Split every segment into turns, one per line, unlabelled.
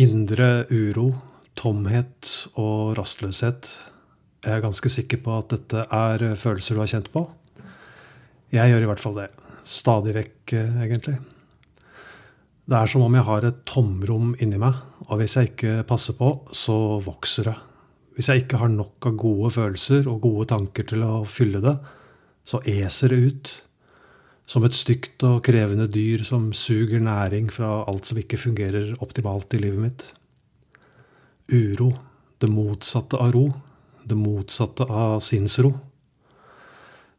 Indre uro, tomhet og rastløshet. Jeg er ganske sikker på at dette er følelser du har kjent på. Jeg gjør i hvert fall det. Stadig vekk, eh, egentlig. Det er som om jeg har et tomrom inni meg, og hvis jeg ikke passer på, så vokser det. Hvis jeg ikke har nok av gode følelser og gode tanker til å fylle det, så eser det ut. Som et stygt og krevende dyr som suger næring fra alt som ikke fungerer optimalt i livet mitt. Uro, det motsatte av ro, det motsatte av sinnsro.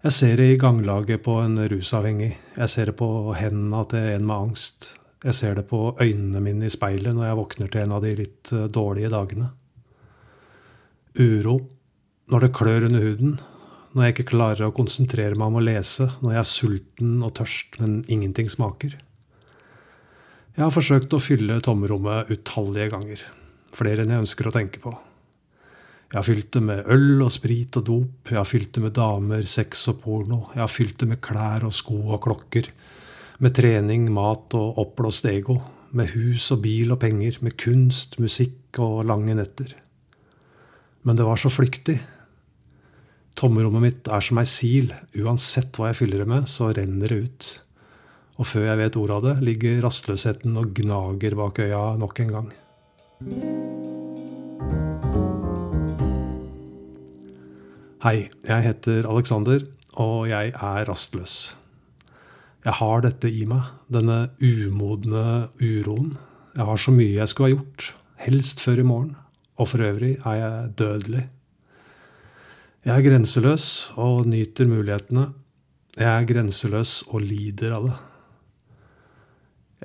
Jeg ser det i ganglaget på en rusavhengig. Jeg ser det på hendene til en med angst. Jeg ser det på øynene mine i speilet når jeg våkner til en av de litt eh, dårlige dagene. Uro når det klør under huden, når jeg ikke klarer å konsentrere meg om å lese, når jeg er sulten og tørst, men ingenting smaker. Jeg har forsøkt å fylle tomrommet utallige ganger, flere enn jeg ønsker å tenke på. Jeg har fylt det med øl og sprit og dop, jeg har fylt det med damer, sex og porno, jeg har fylt det med klær og sko og klokker, med trening, mat og oppblåst ego, med hus og bil og penger, med kunst, musikk og lange netter. Men det var så flyktig, Tomrommet mitt er som ei sil. Uansett hva jeg fyller det med, så renner det ut. Og før jeg vet ordet av det, ligger rastløsheten og gnager bak øya nok en gang. Hei, jeg heter Alexander, og jeg er rastløs. Jeg har dette i meg, denne umodne uroen. Jeg har så mye jeg skulle ha gjort, helst før i morgen. Og for øvrig er jeg dødelig. Jeg er grenseløs og nyter mulighetene. Jeg er grenseløs og lider av det.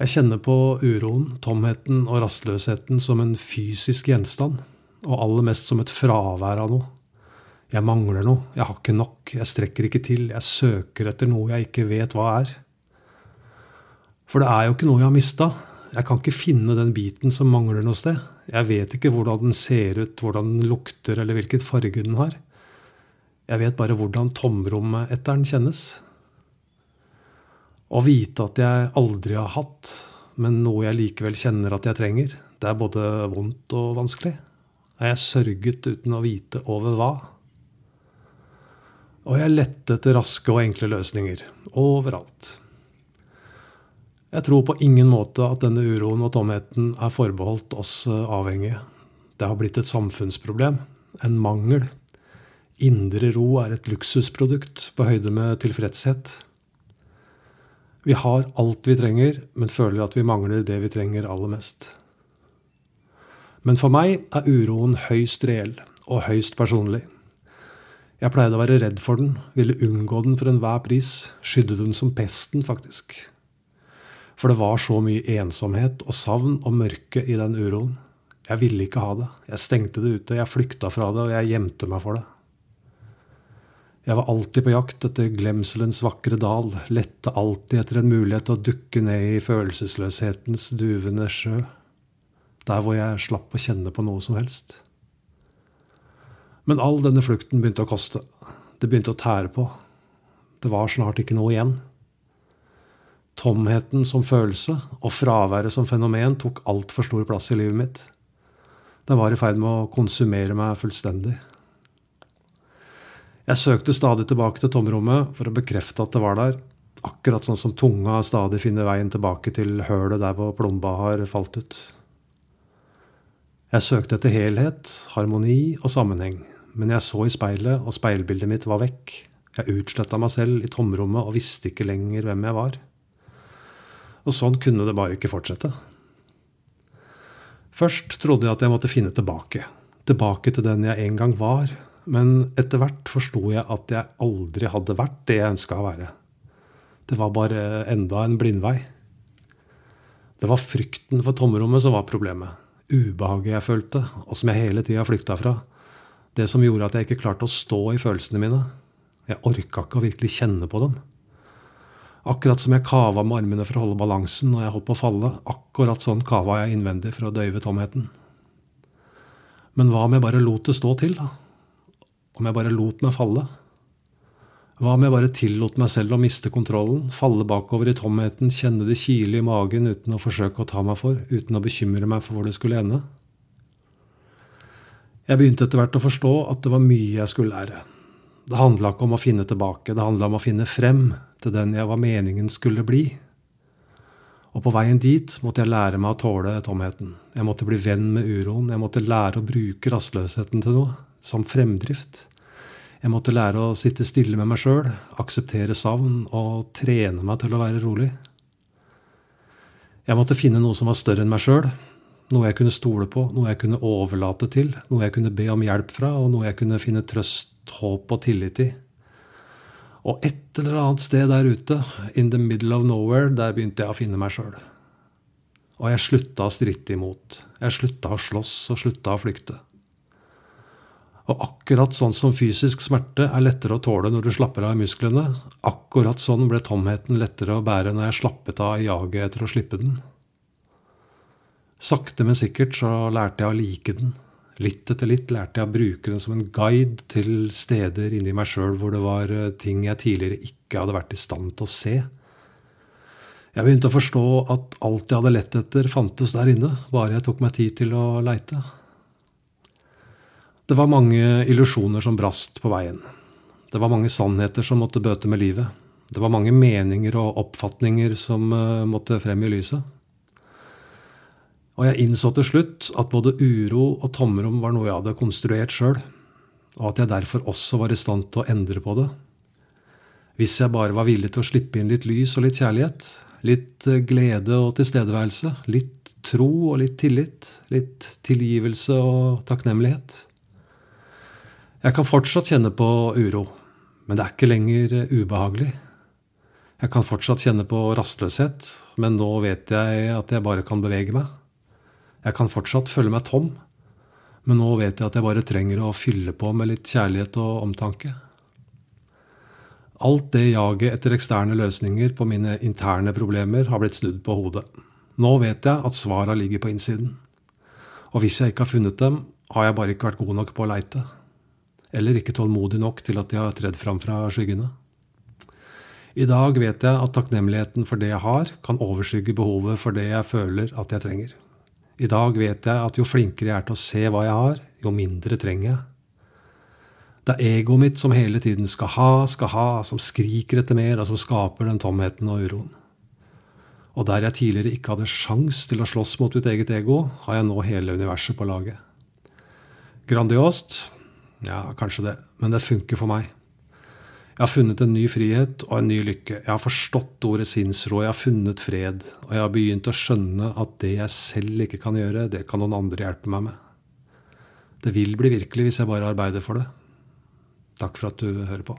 Jeg kjenner på uroen, tomheten og rastløsheten som en fysisk gjenstand, og aller mest som et fravær av noe. Jeg mangler noe, jeg har ikke nok, jeg strekker ikke til, jeg søker etter noe jeg ikke vet hva er. For det er jo ikke noe jeg har mista. Jeg kan ikke finne den biten som mangler noe sted. Jeg vet ikke hvordan den ser ut, hvordan den lukter, eller hvilket farge den har. Jeg vet bare hvordan tomrommet etter den kjennes. Å vite at jeg aldri har hatt, men noe jeg likevel kjenner at jeg trenger, det er både vondt og vanskelig. Er jeg sørget uten å vite over hva? Og jeg lette etter raske og enkle løsninger. Overalt. Jeg tror på ingen måte at denne uroen og tomheten er forbeholdt oss avhengige. Det har blitt et samfunnsproblem. En mangel. Indre ro er et luksusprodukt på høyde med tilfredshet. Vi har alt vi trenger, men føler at vi mangler det vi trenger aller mest. Men for meg er uroen høyst reell og høyst personlig. Jeg pleide å være redd for den, ville unngå den for enhver pris, skydde den som pesten, faktisk. For det var så mye ensomhet og savn og mørke i den uroen. Jeg ville ikke ha det. Jeg stengte det ute, jeg flykta fra det, og jeg gjemte meg for det. Jeg var alltid på jakt etter glemselens vakre dal, lette alltid etter en mulighet til å dukke ned i følelsesløshetens duvende sjø, der hvor jeg slapp å kjenne på noe som helst. Men all denne flukten begynte å koste. Det begynte å tære på. Det var snart ikke noe igjen. Tomheten som følelse og fraværet som fenomen tok altfor stor plass i livet mitt. Den var i ferd med å konsumere meg fullstendig. Jeg søkte stadig tilbake til tomrommet for å bekrefte at det var der, akkurat sånn som tunga stadig finner veien tilbake til hølet der hvor plomba har falt ut. Jeg søkte etter helhet, harmoni og sammenheng, men jeg så i speilet, og speilbildet mitt var vekk. Jeg utsletta meg selv i tomrommet og visste ikke lenger hvem jeg var. Og sånn kunne det bare ikke fortsette. Først trodde jeg at jeg måtte finne tilbake. Tilbake til den jeg en gang var, men etter hvert forsto jeg at jeg aldri hadde vært det jeg ønska å være. Det var bare enda en blindvei. Det var frykten for tomrommet som var problemet. Ubehaget jeg følte, og som jeg hele tida flykta fra. Det som gjorde at jeg ikke klarte å stå i følelsene mine. Jeg orka ikke å virkelig kjenne på dem. Akkurat som jeg kava med armene for å holde balansen når jeg holdt på å falle, akkurat sånn kava jeg innvendig for å døyve tomheten. Men hva om jeg bare lot det stå til, da? Om jeg bare lot meg falle? Hva om jeg bare tillot meg selv å miste kontrollen, falle bakover i tomheten, kjenne det kile i magen uten å forsøke å ta meg for, uten å bekymre meg for hvor det skulle ende? Jeg begynte etter hvert å forstå at det var mye jeg skulle lære. Det handla ikke om å finne tilbake, det handla om å finne frem til den jeg var meningen skulle bli. Og på veien dit måtte jeg lære meg å tåle tomheten. Jeg måtte bli venn med uroen, jeg måtte lære å bruke rastløsheten til noe, som fremdrift. Jeg måtte lære å sitte stille med meg sjøl, akseptere savn og trene meg til å være rolig. Jeg måtte finne noe som var større enn meg sjøl, noe jeg kunne stole på, noe jeg kunne overlate til, noe jeg kunne be om hjelp fra, og noe jeg kunne finne trøst, håp og tillit i. Og et eller annet sted der ute, in the middle of nowhere, der begynte jeg å finne meg sjøl. Og jeg slutta å stritte imot. Jeg slutta å slåss og slutta å flykte. Og akkurat sånn som fysisk smerte er lettere å tåle når du slapper av i musklene, akkurat sånn ble tomheten lettere å bære når jeg slappet av i jaget etter å slippe den. Sakte, men sikkert så lærte jeg å like den. Litt etter litt lærte jeg å bruke den som en guide til steder inni meg sjøl hvor det var eh, ting jeg tidligere ikke hadde vært i stand til å se. Jeg begynte å forstå at alt jeg hadde lett etter, fantes der inne, bare jeg tok meg tid til å leite. Det var mange illusjoner som brast på veien. Det var mange sannheter som måtte bøte med livet. Det var mange meninger og oppfatninger som uh, måtte frem i lyset. Og jeg innså til slutt at både uro og tomrom var noe jeg hadde konstruert sjøl, og at jeg derfor også var i stand til å endre på det. Hvis jeg bare var villig til å slippe inn litt lys og litt kjærlighet, litt eh, glede og tilstedeværelse, litt tro og litt tillit, litt tilgivelse og takknemlighet. Jeg kan fortsatt kjenne på uro, men det er ikke lenger eh, ubehagelig. Jeg kan fortsatt kjenne på rastløshet, men nå vet jeg at jeg bare kan bevege meg. Jeg kan fortsatt føle meg tom, men nå vet jeg at jeg bare trenger å fylle på med litt kjærlighet og omtanke. Alt det jaget etter eksterne løsninger på mine interne problemer har blitt snudd på hodet. Nå vet jeg at svara ligger på innsiden. Og hvis jeg ikke har funnet dem, har jeg bare ikke vært god nok på å leite eller ikke tålmodig nok til at de har tredd fram fra skyggene. I dag vet jeg at takknemligheten for det jeg har, kan overskygge behovet for det jeg føler at jeg trenger. I dag vet jeg at jo flinkere jeg er til å se hva jeg har, jo mindre trenger jeg. Det er egoet mitt som hele tiden skal ha, skal ha, som skriker etter mer, og som skaper den tomheten og uroen. Og der jeg tidligere ikke hadde sjans til å slåss mot mitt eget ego, har jeg nå hele universet på laget. Grandiost, ja, kanskje det, men det funker for meg. Jeg har funnet en ny frihet og en ny lykke. Jeg har forstått ordet sinnsro, jeg har funnet fred. Og jeg har begynt å skjønne at det jeg selv ikke kan gjøre, det kan noen andre hjelpe meg med. Det vil bli virkelig hvis jeg bare arbeider for det. Takk for at du hører på.